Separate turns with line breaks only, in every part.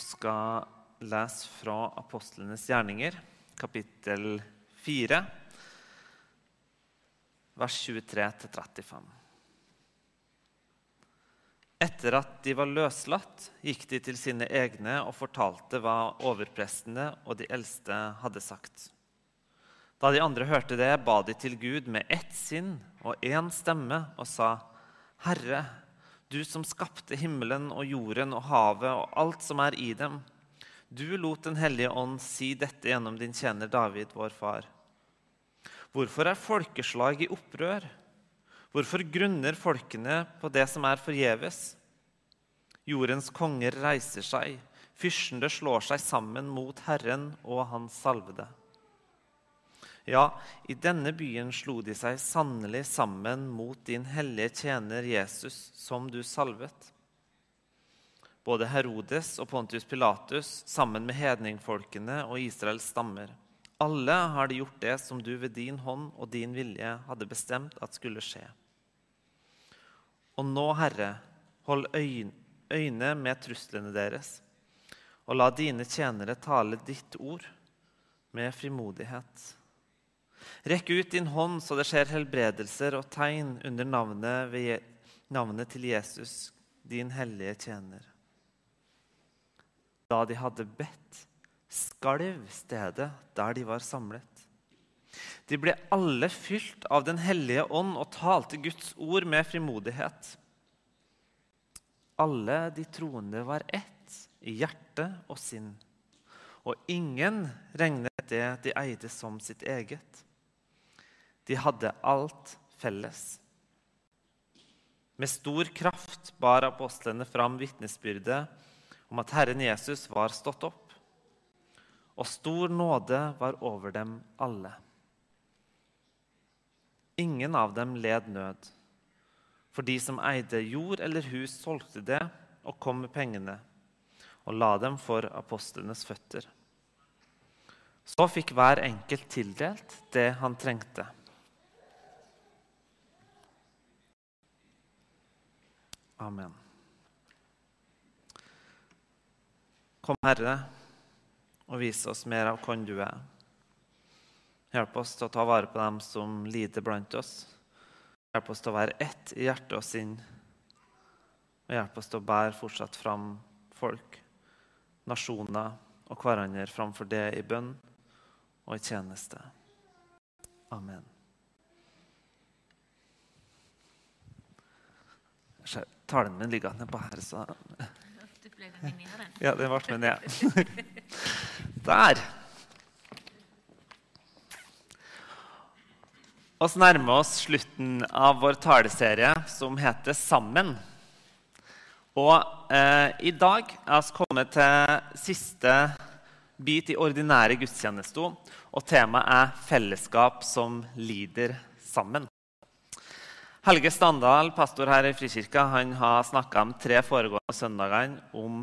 og skal lese fra apostlenes gjerninger, kapittel 4, vers 23-35. Etter at de var løslatt, gikk de til sine egne og fortalte hva overprestene og de eldste hadde sagt. Da de andre hørte det, ba de til Gud med ett sinn og én stemme og sa, Herre, du som skapte himmelen og jorden og havet og alt som er i dem. Du lot Den hellige ånd si dette gjennom din tjener David, vår far. Hvorfor er folkeslag i opprør? Hvorfor grunner folkene på det som er forgjeves? Jordens konger reiser seg, fyrstene slår seg sammen mot Herren og Hans salvede. Ja, i denne byen slo de seg sannelig sammen mot din hellige tjener Jesus, som du salvet. Både Herodes og Pontius Pilatus, sammen med hedningfolkene og Israels stammer. Alle har de gjort det som du ved din hånd og din vilje hadde bestemt at skulle skje. Og nå, Herre, hold øyne med truslene deres, og la dine tjenere tale ditt ord med frimodighet. Rekk ut din hånd så det skjer helbredelser og tegn under navnet, ved, navnet til Jesus, din hellige tjener. Da de hadde bedt, skalv stedet der de var samlet. De ble alle fylt av Den hellige ånd og talte Guds ord med frimodighet. Alle de troende var ett i hjerte og sinn, og ingen regnet det de eide, som sitt eget. De hadde alt felles. Med stor kraft bar apostlene fram vitnesbyrdet om at Herren Jesus var stått opp, og stor nåde var over dem alle. Ingen av dem led nød, for de som eide jord eller hus, solgte det og kom med pengene og la dem for apostlenes føtter. Så fikk hver enkelt tildelt det han trengte. Amen. Kom, Herre, og vis oss mer av hvem du er. Hjelp oss til å ta vare på dem som lider blant oss. Hjelp oss til å være ett i hjerte og sinn. Og hjelp oss til å bære fortsatt fram folk, nasjoner og hverandre framfor det i bønn og i tjeneste. Amen. Talen min ligger nede på her, så Ja, den ble med ned. Der. Vi nærmer oss slutten av vår taleserie som heter 'Sammen'. Og eh, I dag er vi kommet til siste bit i ordinære gudstjenester. Og temaet er 'fellesskap som lider sammen'. Helge Standal, pastor her i Frikirka, han har snakka om tre foregående søndagene om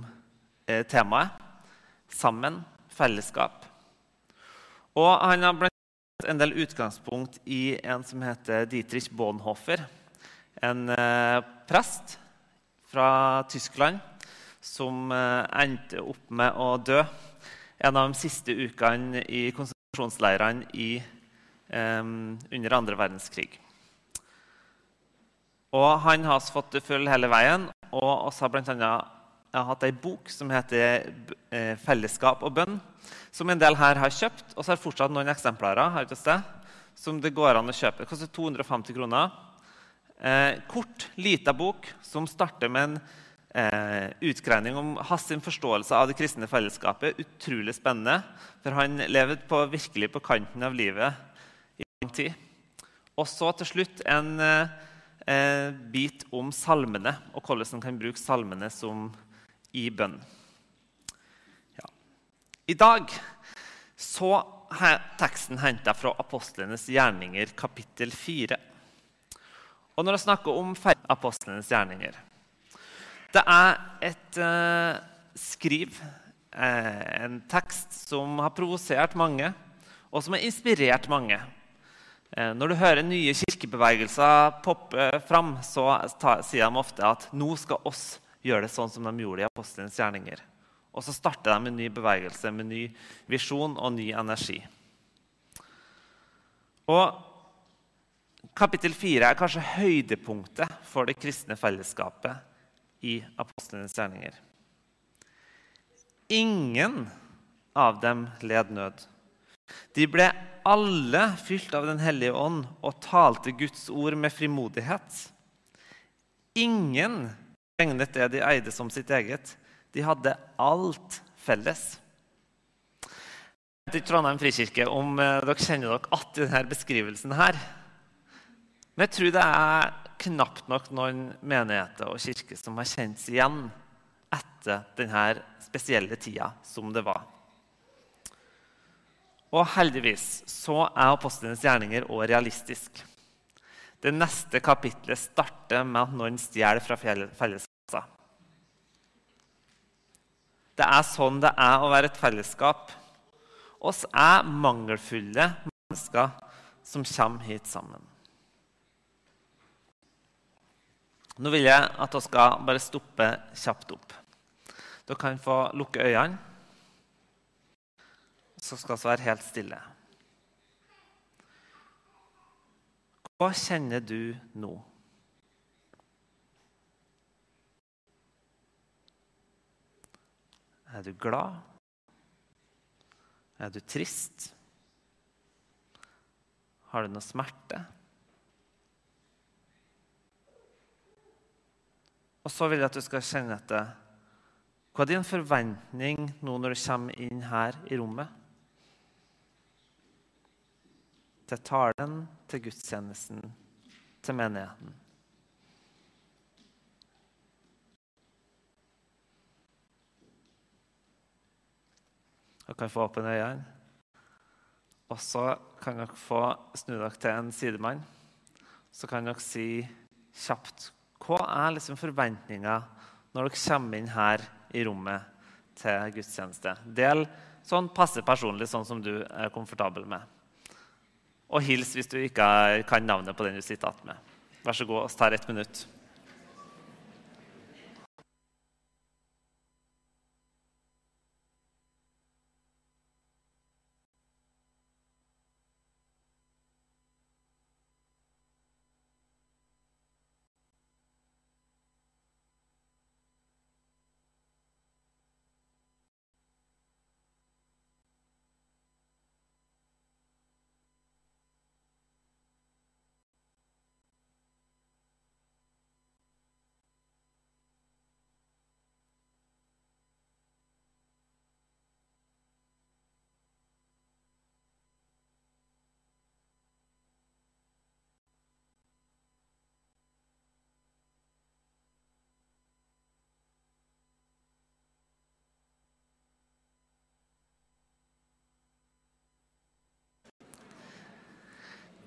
eh, temaet sammen, fellesskap. Og han har blant en del utgangspunkt i en som heter Dietrich Bonhoeffer. En eh, prest fra Tyskland som eh, endte opp med å dø en av de siste ukene i konsentrasjonsleirene under andre verdenskrig. Og han har fått det full hele veien. Og vi har bl.a. hatt ei bok som heter eh, 'Fellesskap og bønn', som en del her har kjøpt. Og så har fortsatt noen eksemplarer her til sted, som det går an å kjøpe. Det koster 250 kroner. Eh, kort, lita bok som starter med en eh, utgreining om hans forståelse av det kristne fellesskapet. Utrolig spennende, for han levde på, virkelig på kanten av livet i lang tid. Og så til slutt en eh, eh, bit om salmene og hvordan man kan bruke salmene som i bønn. Ja. I dag så er teksten henta fra apostlenes gjerninger, kapittel 4. Og når jeg snakker om apostlenes gjerninger Det er et eh, skriv, eh, en tekst, som har provosert mange, og som har inspirert mange når du hører nye kirkebevegelser poppe fram, så sier de ofte at nå skal oss gjøre det sånn som de gjorde i apostelens gjerninger. Og så starter de en ny bevegelse med ny visjon og ny energi. Og Kapittel 4 er kanskje høydepunktet for det kristne fellesskapet i apostlenes gjerninger. Ingen av dem led nød. De ble alle fylt av Den hellige ånd og talte Guds ord med frimodighet. Ingen regnet det de eide, som sitt eget. De hadde alt felles. Jeg vet ikke Trondheim frikirke om eh, dere kjenner dere igjen denne beskrivelsen. her. Men jeg tror det er knapt nok noen menigheter og kirker som har kjent seg igjen etter denne spesielle tida som det var. Og heldigvis så er apostlenes gjerninger òg realistisk. Det neste kapitlet starter med at noen stjeler fra felleskassa. Det er sånn det er å være et fellesskap. Oss er mangelfulle mennesker som kommer hit sammen. Nå vil jeg at dere skal bare stoppe kjapt opp. Dere kan få lukke øynene. Så skal vi være helt stille. Hva kjenner du nå? Er du glad? Er du trist? Har du noe smerte? Og så vil jeg at du skal kjenne etter. Hva er din forventning nå når du kommer inn her i rommet? Til talen, til gudstjenesten, til menigheten. Dere kan få åpne øynene. Og så kan dere få snu dere til en sidemann. Så kan dere si kjapt hva er liksom forventninga når dere kommer inn her i rommet til gudstjeneste? Del sånn passe personlig, sånn som du er komfortabel med. Og hils hvis du ikke kan navnet på den du sitter igjen med. Vær så god, vi tar ett minutt.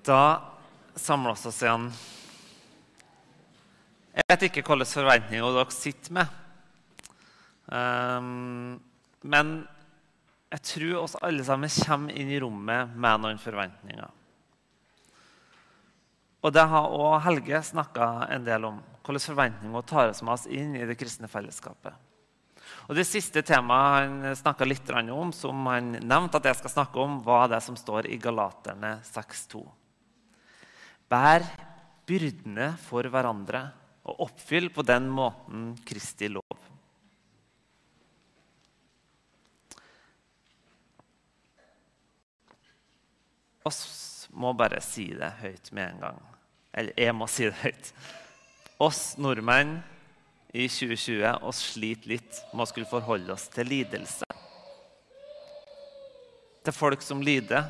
Da samler vi oss igjen. Jeg vet ikke hvilke forventninger dere sitter med. Um, men jeg tror oss alle sammen kommer inn i rommet med noen forventninger. Og det har òg Helge snakka en del om. Hvilke forventninger tar oss med oss inn i det kristne fellesskapet. Og Det siste temaet han snakka litt om, som han nevnte at jeg skal snakke om, var det som står i Galaterne 6.2. Bær byrdene for hverandre og oppfyll på den måten Kristi lov. Oss må bare si det høyt med en gang. Eller jeg må si det høyt. Oss nordmenn i 2020 oss sliter litt med å skulle forholde oss til lidelse. Til folk som lider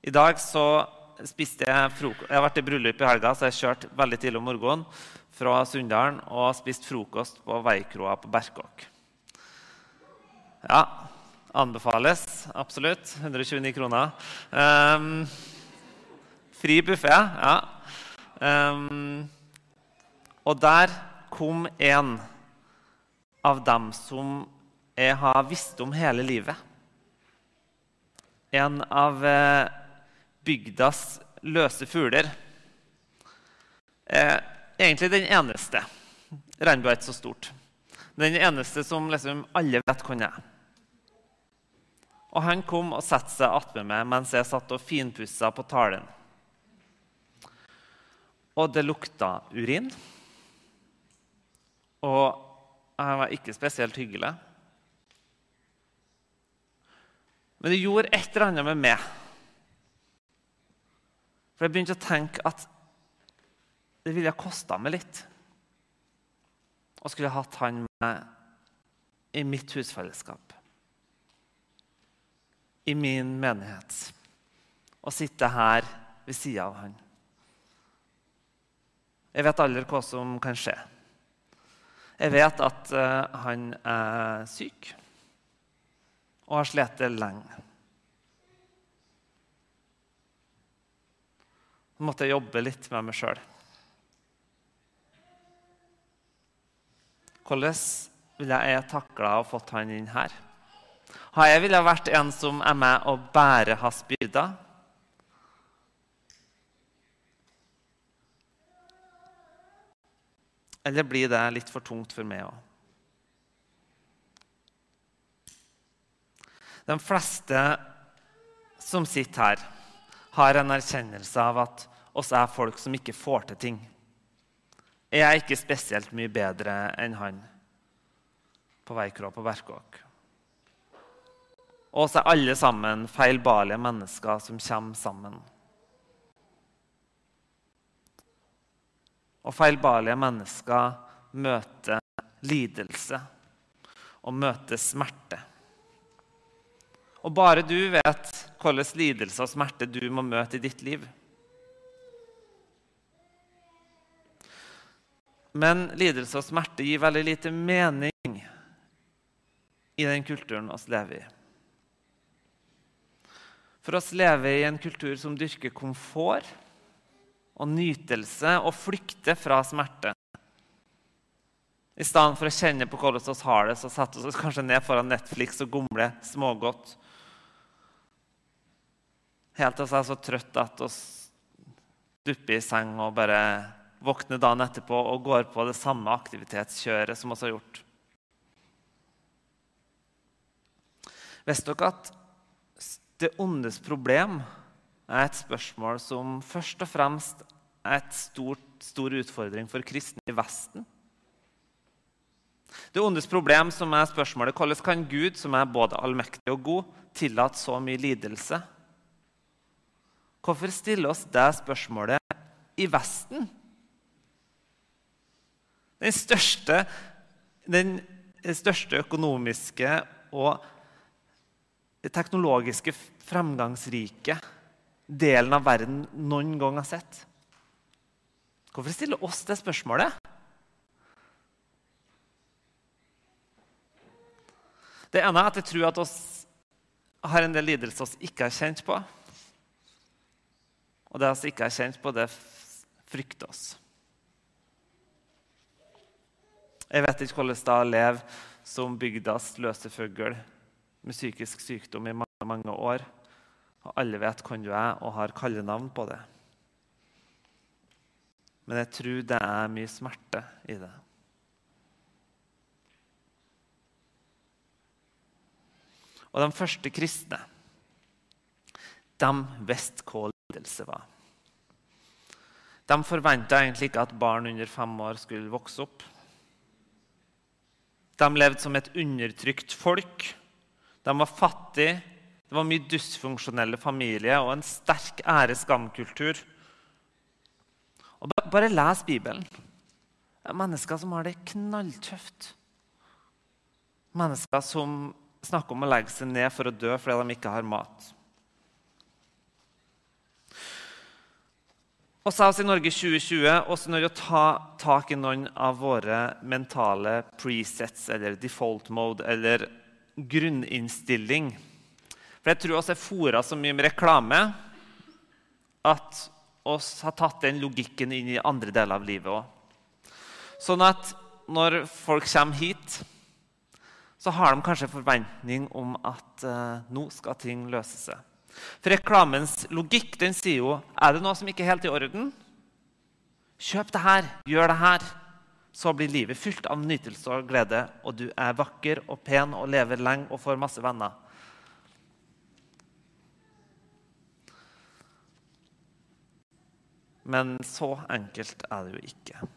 i dag så spiste jeg frokost. Jeg har vært i bryllup i helga, så jeg har kjørt veldig tidlig om morgenen fra Sunndalen og spist frokost på Veikroa på Berkåk. Ja, anbefales absolutt. 129 kroner. Um, fri buffé, ja. Um, og der kom en av dem som jeg har visst om hele livet. En av eh, bygdas løse fugler. Eh, egentlig den eneste. Regnbua er ikke så stort. Den eneste som liksom alle vet hvem er. Og han kom og satte seg attmed meg mens jeg satt og finpussa på talen. Og det lukta urin. Og han var ikke spesielt hyggelig. Men det gjorde et eller annet med meg. For jeg begynte å tenke at det ville kosta meg litt. Og skulle hatt han med i mitt husfellesskap. I min menighet. Og sitte her ved sida av han. Jeg vet aldri hva som kan skje. Jeg vet at uh, han er syk og har slitt lenge. Måtte jeg jobbe litt med meg sjøl. Hvordan ville jeg takla og fått han inn her? Har jeg villet vært en som er med og bærer hans byrder? Eller blir det litt for tungt for meg òg? De fleste som sitter her, har en erkjennelse av at oss er folk som ikke får til ting. Jeg er ikke spesielt mye bedre enn han på Veikrå på Berkåk. Og oss er alle sammen feilbarlige mennesker som kommer sammen. Og feilbarlige mennesker møter lidelse og møter smerte. Og bare du vet hvilken lidelse og smerte du må møte i ditt liv. Men lidelse og smerte gir veldig lite mening i den kulturen vi lever i. For oss lever i en kultur som dyrker komfort og nytelse og flykter fra smerte. I stedet for å kjenne på hvordan vi har det, så setter vi oss kanskje ned foran Netflix og gomler smågodt Helt til vi er så trøtte at vi dupper i seng og bare våkner dagen etterpå og går på det samme aktivitetskjøret som vi har gjort. Visste dere at det ondes problem er et spørsmål som først og fremst er et stort, stor utfordring for kristne i Vesten? Det ondes problem som er spørsmålet hvordan kan Gud, som er både allmektig og god, tillate så mye lidelse? Hvorfor stille oss det spørsmålet i Vesten? Den største, den største økonomiske og teknologiske fremgangsrike delen av verden noen gang har sett. Hvorfor stiller oss det spørsmålet? Det ene er at jeg tror at oss har en del lidelser vi ikke har kjent på. Og det vi ikke har kjent på, det frykter oss. Jeg vet ikke hvordan det er å leve som bygdas løse fugl med psykisk sykdom i mange, mange år. Og alle vet hvem du er, og har kallenavn på det. Men jeg tror det er mye smerte i det. Og de første kristne de visste hva lidelse var. De forventa egentlig ikke at barn under fem år skulle vokse opp. De levde som et undertrykt folk. De var fattige. Det var mye dysfunksjonelle familier og en sterk ære-skam-kultur. Bare les Bibelen. Det er mennesker som har det knalltøft. Mennesker som snakker om å legge seg ned for å dø fordi de ikke har mat. Og så oss i Norge 2020 også nødt til å ta tak i noen av våre mentale presets, eller default mode, eller grunninnstilling. For jeg tror vi er fora så mye med reklame at oss har tatt den logikken inn i andre deler av livet òg. Sånn at når folk kommer hit, så har de kanskje forventning om at uh, nå skal ting løse seg. For reklamens logikk den sier jo er det noe som ikke er helt i orden. Kjøp det her, gjør det her. så blir livet fylt av nytelse og glede, og du er vakker og pen og lever lenge og får masse venner. Men så enkelt er det jo ikke.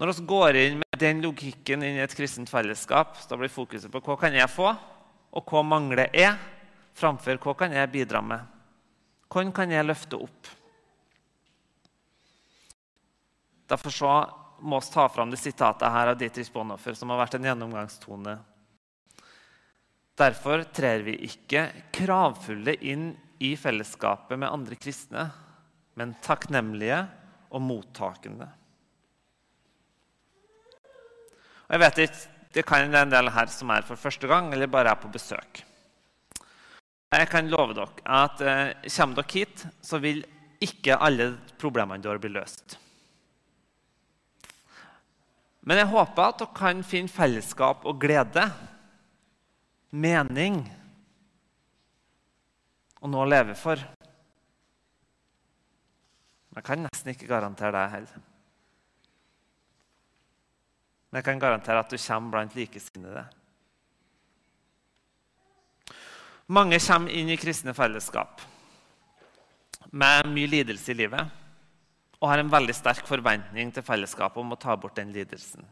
Når vi går inn med den logikken inn i et kristent fellesskap, da blir fokuset på hva kan jeg få, og hva mangler jeg, framfor hva kan jeg bidra med. Hvem kan jeg løfte opp? Derfor så må vi ta fram det sitatet her av Dietrich Bonhoeffer, som har vært en gjennomgangstone. Derfor trer vi ikke kravfulle inn i fellesskapet med andre kristne, men takknemlige og mottakende. Og jeg vet ikke, Det kan være en del her som er for første gang eller bare er på besøk. Jeg kan love dere at eh, kommer dere hit, så vil ikke alle problemene deres bli løst. Men jeg håper at dere kan finne fellesskap og glede, mening og noe å leve for. Jeg kan nesten ikke garantere det heller. Men jeg kan garantere at du kommer blant likesinnede. Mange kommer inn i kristne fellesskap med mye lidelse i livet og har en veldig sterk forventning til fellesskapet om å ta bort den lidelsen.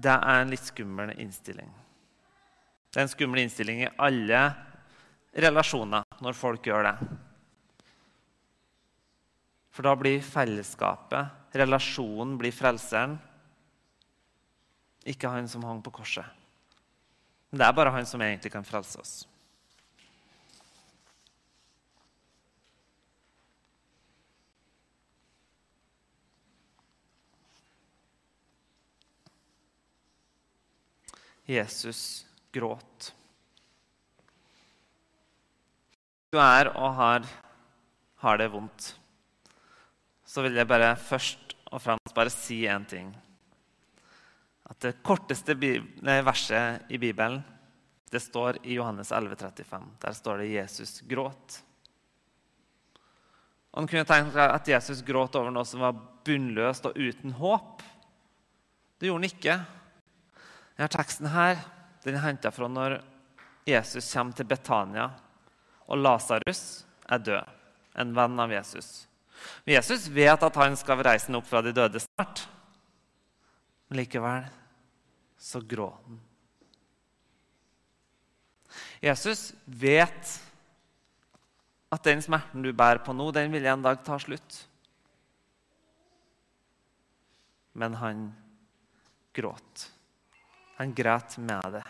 Det er en litt skummel innstilling. Det er en skummel innstilling i alle relasjoner når folk gjør det. For da blir fellesskapet, relasjonen, blir frelseren. Ikke han som hang på korset. Men det er bare han som egentlig kan frelse oss. Jesus gråt. Du er og har, har det vondt så vil jeg bare først og fremst bare si én ting. At det korteste verset i Bibelen det står i Johannes 11, 35. Der står det 'Jesus gråt'. Han kunne tenkt at Jesus gråt over noe som var bunnløst og uten håp. Det gjorde han ikke. Denne teksten her, den er henta fra når Jesus kommer til Betania, og Lasarus er død, en venn av Jesus. Jesus vet at han skal reise ham opp fra de døde snart. Men likevel så gråt han. Jesus vet at den smerten du bærer på nå, den vil en dag ta slutt. Men han gråt. Han græt med det.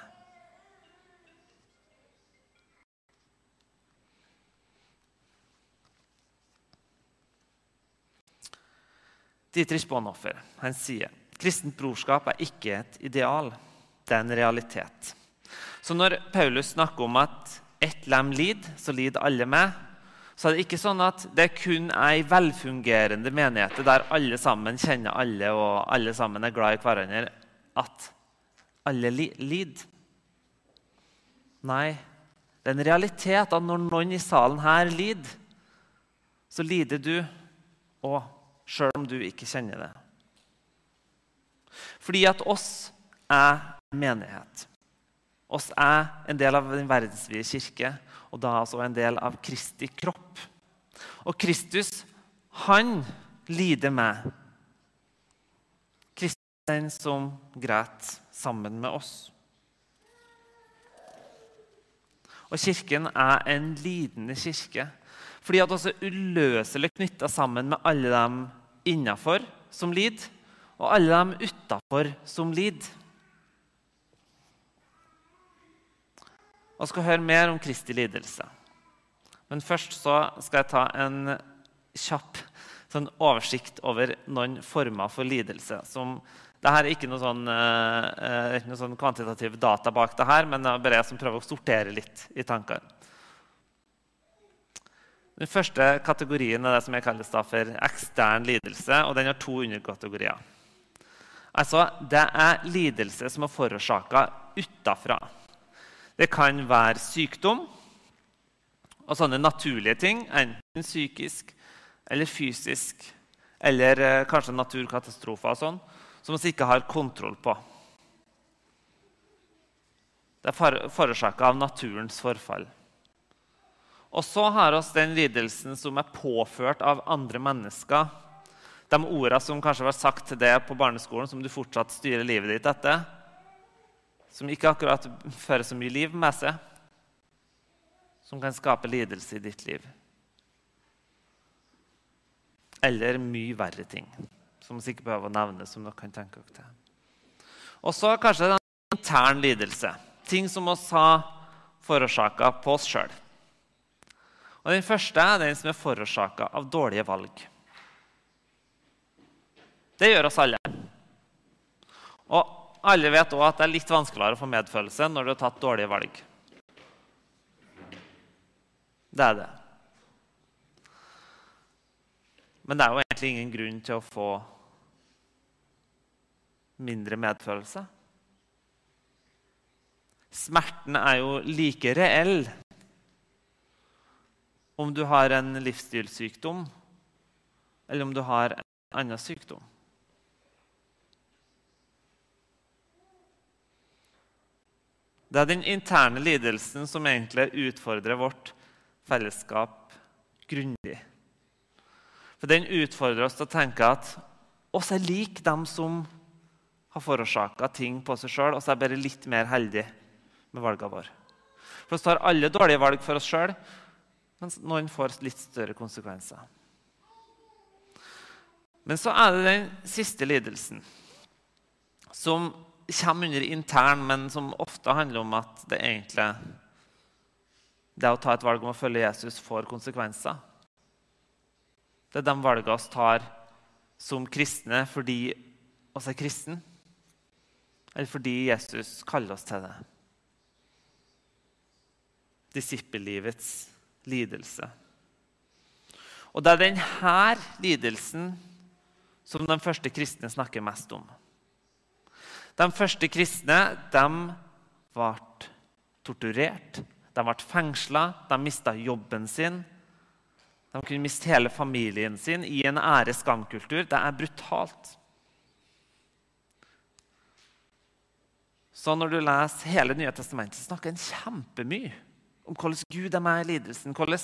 Dietrich Bonhoffer han sier kristent brorskap er ikke et ideal, det er en realitet. Så når Paulus snakker om at ett lem lider, så lider alle med, så er det ikke sånn at det kun er ei velfungerende menighet der alle sammen kjenner alle og alle sammen er glad i hverandre, at alle lider. Nei, det er en realitet at når noen i salen her lider, så lider du òg sjøl om du ikke kjenner det. Fordi at oss er menighet. Oss er en del av den verdensvide kirke, og da altså en del av Kristi kropp. Og Kristus, han lider med. Kristus er den som græt sammen med oss. Og kirken er en lidende kirke. Fordi at også uløselig knytta sammen med alle dem innafor som lider, og alle dem utafor som lider. Vi skal høre mer om Kristi lidelse. Men først skal jeg ta en kjapp sånn oversikt over noen former for lidelse. Som, det er ikke noe sånn, eh, ikke noe sånn kvantitativ data bak det her, men det er bare jeg som prøver å sortere litt i tankene. Den første kategorien er det som jeg kaller for ekstern lidelse. og Den har to underkategorier. Altså, Det er lidelse som er forårsaka utafra. Det kan være sykdom, og sånne naturlige ting, enten psykisk eller fysisk, eller eh, kanskje naturkatastrofer og sånn, som vi ikke har kontroll på. Det er forårsaka av naturens forfall. Og så har vi den lidelsen som er påført av andre mennesker. De orda som kanskje var sagt til deg på barneskolen, som du fortsatt styrer livet ditt etter. Som ikke akkurat fører så mye liv med seg. Som kan skape lidelse i ditt liv. Eller mye verre ting, som vi ikke behøver å nevne. som dere kan tenke dere til. Og så kanskje en intern lidelse. Ting som vi har forårsaka på oss sjøl. Og Den første er den som er forårsaka av dårlige valg. Det gjør oss alle. Og alle vet òg at det er litt vanskeligere å få medfølelse når du har tatt dårlige valg. Det er det. Men det er jo egentlig ingen grunn til å få mindre medfølelse. Smerten er jo like reell om du har en livsstilssykdom, eller om du har en annen sykdom. Det er den interne lidelsen som egentlig utfordrer vårt fellesskap grundig. For Den utfordrer oss til å tenke at oss er lik dem som har forårsaka ting på seg sjøl, og så er bare litt mer heldig med valgene våre. For oss tar alle dårlige valg for oss sjøl, mens noen får litt større konsekvenser. Men så er det den siste lidelsen, som kommer under intern, men som ofte handler om at det egentlig det å ta et valg om å følge Jesus får konsekvenser. Det er de valgene vi tar som kristne fordi vi er kristne, eller fordi Jesus kaller oss til det. Disippellivets lidelse. Og det er denne lidelsen som de første kristne snakker mest om. De første kristne de ble torturert, de ble fengsla, de mista jobben sin. De kunne miste hele familien sin i en ære-skam-kultur. Det er brutalt. Så når du leser hele Nye testamentet, snakker en kjempemye om hvordan Gud er med i lidelsen, hvordan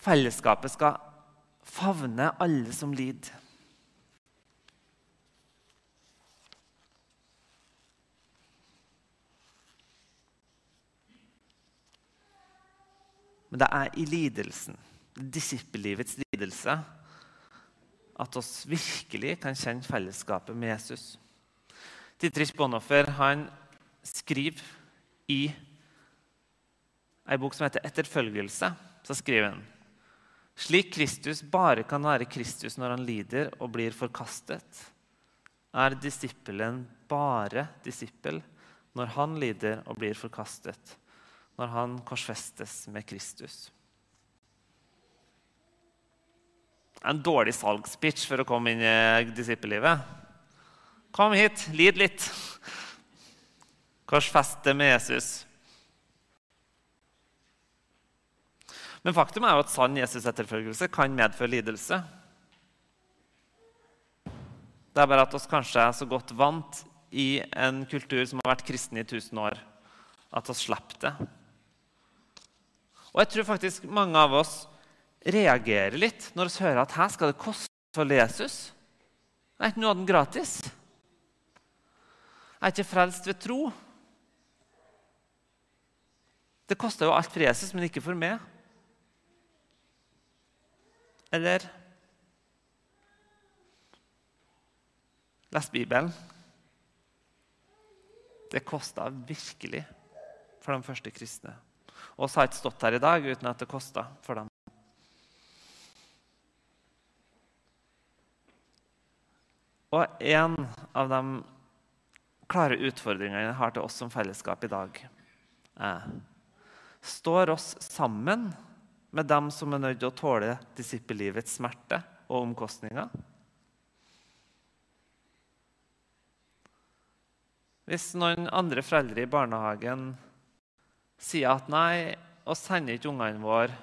fellesskapet skal favne alle som lider. Men det er i lidelsen, disippellivets lidelse, at oss virkelig kan kjenne fellesskapet med Jesus. Dietrich Bonhoffer han skriver i ei bok som heter 'Etterfølgelse', så skriver han slik Kristus bare kan være Kristus når han lider og blir forkastet, er disippelen bare disippel når han lider og blir forkastet, når han korsfestes med Kristus. En dårlig salgspitch for å komme inn i disippellivet. Kom hit, lid litt. Korsfeste med Jesus. Men faktum er jo at sann Jesus-etterfølgelse kan medføre lidelse. Det er bare at oss kanskje er så godt vant i en kultur som har vært kristen i 1000 år, at oss slipper det. Og jeg tror faktisk mange av oss reagerer litt når vi hører at her skal det koste følge Jesus. Er ikke noe av den gratis. Er ikke frelst ved tro. Det koster jo alt for Jesus, men ikke for meg. Eller Les Bibelen. Det kosta virkelig for de første kristne. Og vi har ikke stått her i dag uten at det kosta for dem. Og en av de klare utfordringene jeg har til oss som fellesskap i dag, er Står oss sammen med dem som er nødt til å tåle disippellivets smerte og omkostninger? Hvis noen andre foreldre i barnehagen sier at nei, vi sender ikke ungene våre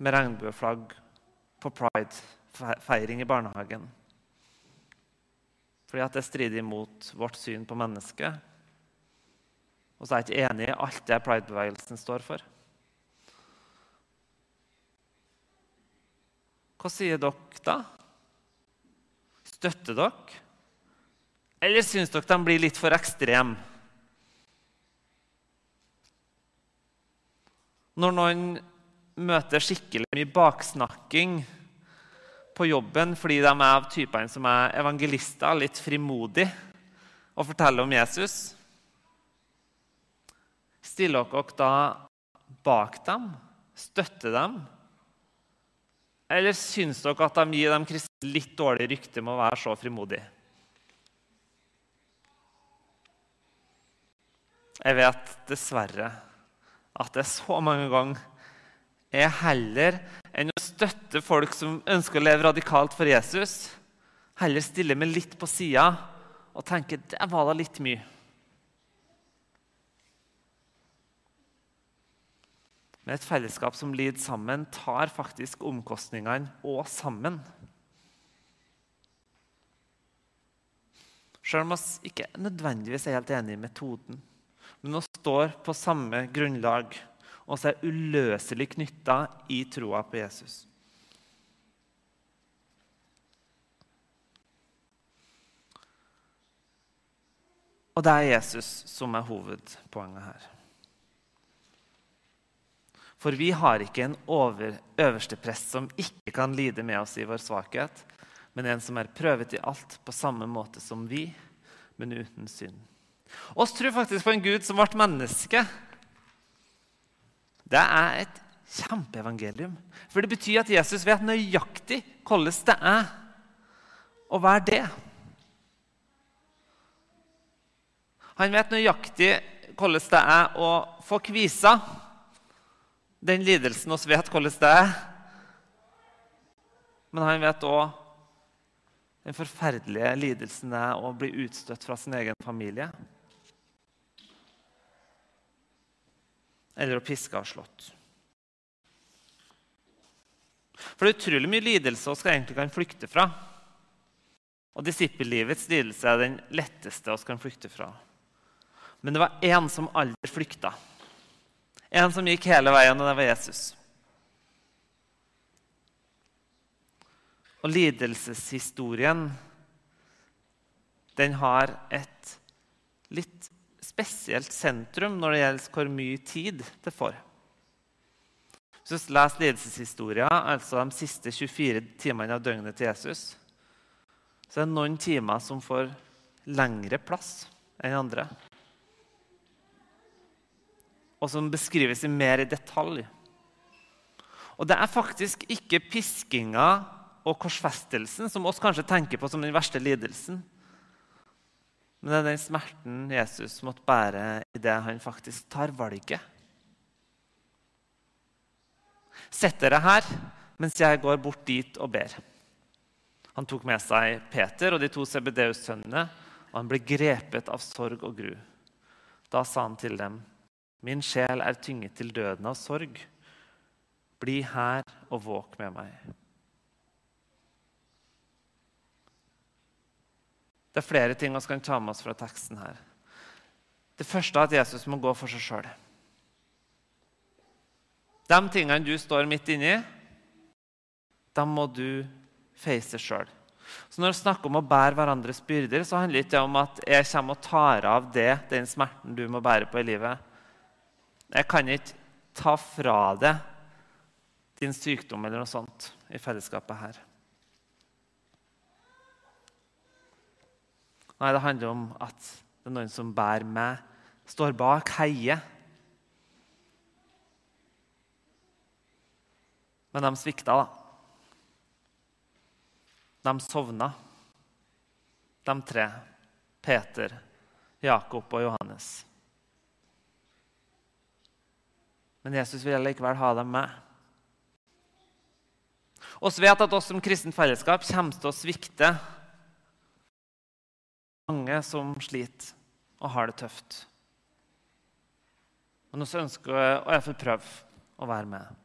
med regnbueflagg på pride-feiring i barnehagen. Fordi at det strider imot vårt syn på mennesket. Og så er jeg ikke enig i alt det pridebevegelsen står for. Hva sier dere da? Støtter dere? Eller syns dere de blir litt for ekstreme? Når noen møter skikkelig mye baksnakking på jobben fordi de er av typene som er evangelister, litt frimodig, og forteller om Jesus, stiller dere da bak dem? Støtter dem? Eller syns dere at de gir dem kristne litt dårlig rykte med å være så frimodige? Jeg vet dessverre at det så mange ganger er heller enn å støtte folk som ønsker å leve radikalt for Jesus, heller stille meg litt på sida og tenke det var da litt mye. Men et fellesskap som lider sammen, tar faktisk omkostningene og sammen. Selv om vi ikke nødvendigvis er helt enig i metoden, men vi står på samme grunnlag og så er uløselig knytta i troa på Jesus. Og det er Jesus som er hovedpoenget her. For vi har ikke en over, øverste prest som ikke kan lide med oss i vår svakhet, men en som er prøvet i alt på samme måte som vi, men uten synd. Oss tror faktisk på en Gud som ble menneske det er et kjempeevangelium. For det betyr at Jesus vet nøyaktig hvordan det er å være det. Han vet nøyaktig hvordan det er å få kvisa. Den lidelsen oss vet hvordan det er. Men han vet òg den forferdelige lidelsen det er å bli utstøtt fra sin egen familie. Eller å piske og slått. For det er utrolig mye lidelse vi egentlig kan flykte fra. Og disippellivets lidelse er den letteste vi kan flykte fra. Men det var én som aldri flykta. En som gikk hele veien, og det var Jesus. Og lidelseshistorien, den har et litt spesielt sentrum når det gjelder hvor mye tid det får. Hvis du leser lidelseshistoria, altså de siste 24 timene av døgnet til Jesus, så er det noen timer som får lengre plass enn andre. Og som beskrives mer i detalj. Og det er faktisk ikke piskinga og korsfestelsen som oss kanskje tenker på som den verste lidelsen. Men det er den smerten Jesus måtte bære idet han faktisk tar valget. Sett dere her mens jeg går bort dit og ber. Han tok med seg Peter og de to CBDU-sønnene, og han ble grepet av sorg og gru. Da sa han til dem, 'Min sjel er tynget til døden av sorg. Bli her og våk med meg.' Det er flere ting vi kan ta med oss fra teksten her. Det første er at Jesus må gå for seg sjøl. De tingene du står midt inni, dem må du face sjøl. Så når vi snakker om å bære hverandres byrder, så handler det ikke om at jeg kommer og tar av det, den smerten du må bære på i livet. Jeg kan ikke ta fra deg din sykdom eller noe sånt i fellesskapet her. Nei, det handler om at det er noen som bærer meg, står bak, heier. Men de svikta, da. De sovna, de tre. Peter, Jakob og Johannes. Men Jesus vil likevel ha dem med. Vi vet at oss som kristent fellesskap kommer til å svikte mange som sliter og har det tøft. Men vi ønsker å iallfall prøve å være med.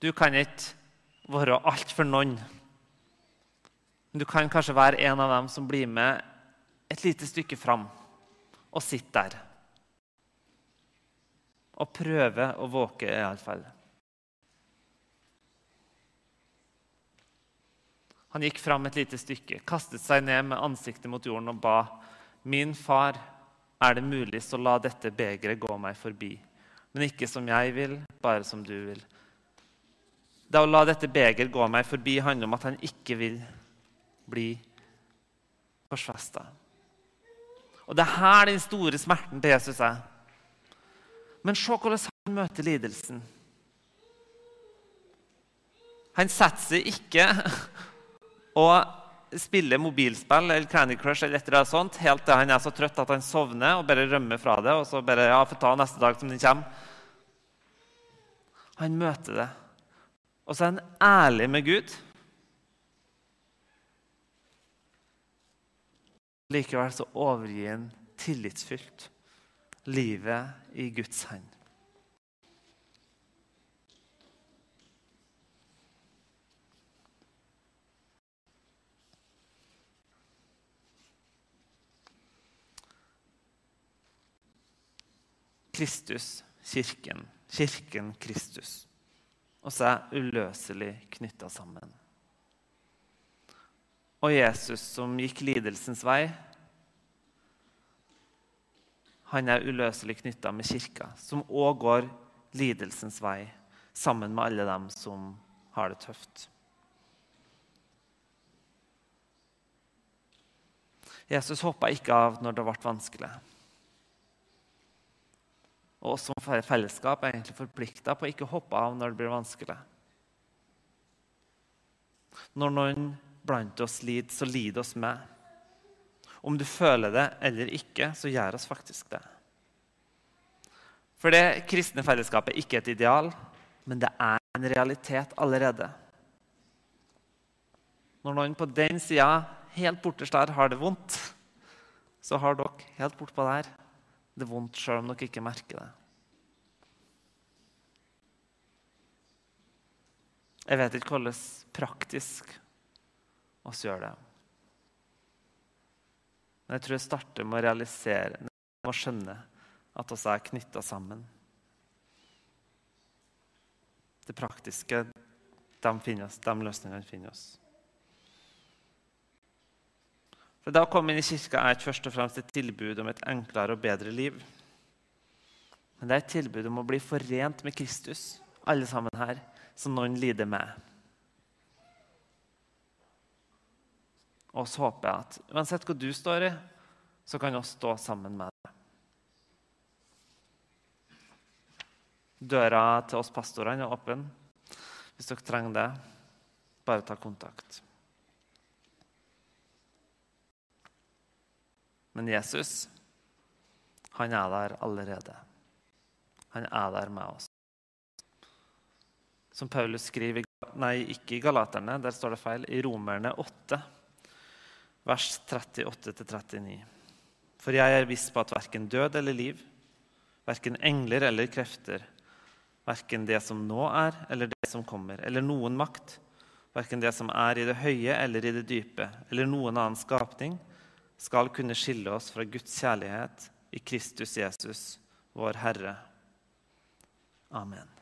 Du kan ikke være alt for noen. Men du kan kanskje være en av dem som blir med et lite stykke fram og sitter der. Og prøver å våke, iallfall. Han gikk fram et lite stykke, kastet seg ned med ansiktet mot jorden og ba. Min far, er det mulig, så la dette begeret gå meg forbi. Men ikke som jeg vil, bare som du vil. Det å la dette beger gå meg forbi handler om at han ikke vil bli korsfesta. Og det er her den store smerten til Jesus er. Men se hvordan han møter lidelsen. Han setter seg ikke og spiller mobilspill eller Candy Crush eller et eller annet sånt, helt til han er så trøtt at han sovner og bare rømmer fra det. og så bare, ja, får ta neste dag som den kommer. Han møter det og så er han ærlig med Gud. Likevel så overgir han tillitsfylt livet i Guds hånd. Kristus, kirken. Kirken Kristus og så er uløselig knytta sammen. Og Jesus, som gikk lidelsens vei, han er uløselig knytta med kirka, som òg går lidelsens vei sammen med alle dem som har det tøft. Jesus hoppa ikke av når det ble vanskelig og oss som fellesskap er egentlig forplikta på å ikke hoppe av når det blir vanskelig. Når noen blant oss lider, så lider oss med. Om du føler det eller ikke, så gjør oss faktisk det. For det kristne fellesskapet er ikke et ideal, men det er en realitet allerede. Når noen på den sida, helt borterst der, har det vondt, så har dere helt bortpå der det vondt sjøl om dere ikke merker det. Jeg vet ikke hvordan praktisk oss gjør det. Men jeg tror jeg starter med å realisere, med å skjønne at oss er knytta sammen. Det praktiske, de, finnes, de løsningene finner oss. For Da å komme inn i kirka er først og fremst et tilbud om et enklere og bedre liv. Men det er et tilbud om å bli forent med Kristus, alle sammen her, som noen lider med. Og så håper jeg at uansett hvor du står i, så kan vi stå sammen med deg. Døra til oss pastorene er åpen. Hvis dere trenger det, bare ta kontakt. Men Jesus, han er der allerede. Han er der med oss. Som Paulus skriver Nei, ikke i Galaterne, der står det feil. I Romerne 8, vers 38-39. For jeg er viss på at verken død eller liv, verken engler eller krefter, verken det som nå er, eller det som kommer, eller noen makt, verken det som er i det høye eller i det dype, eller noen annen skapning, skal kunne skille oss fra Guds kjærlighet i Kristus Jesus, vår Herre. Amen.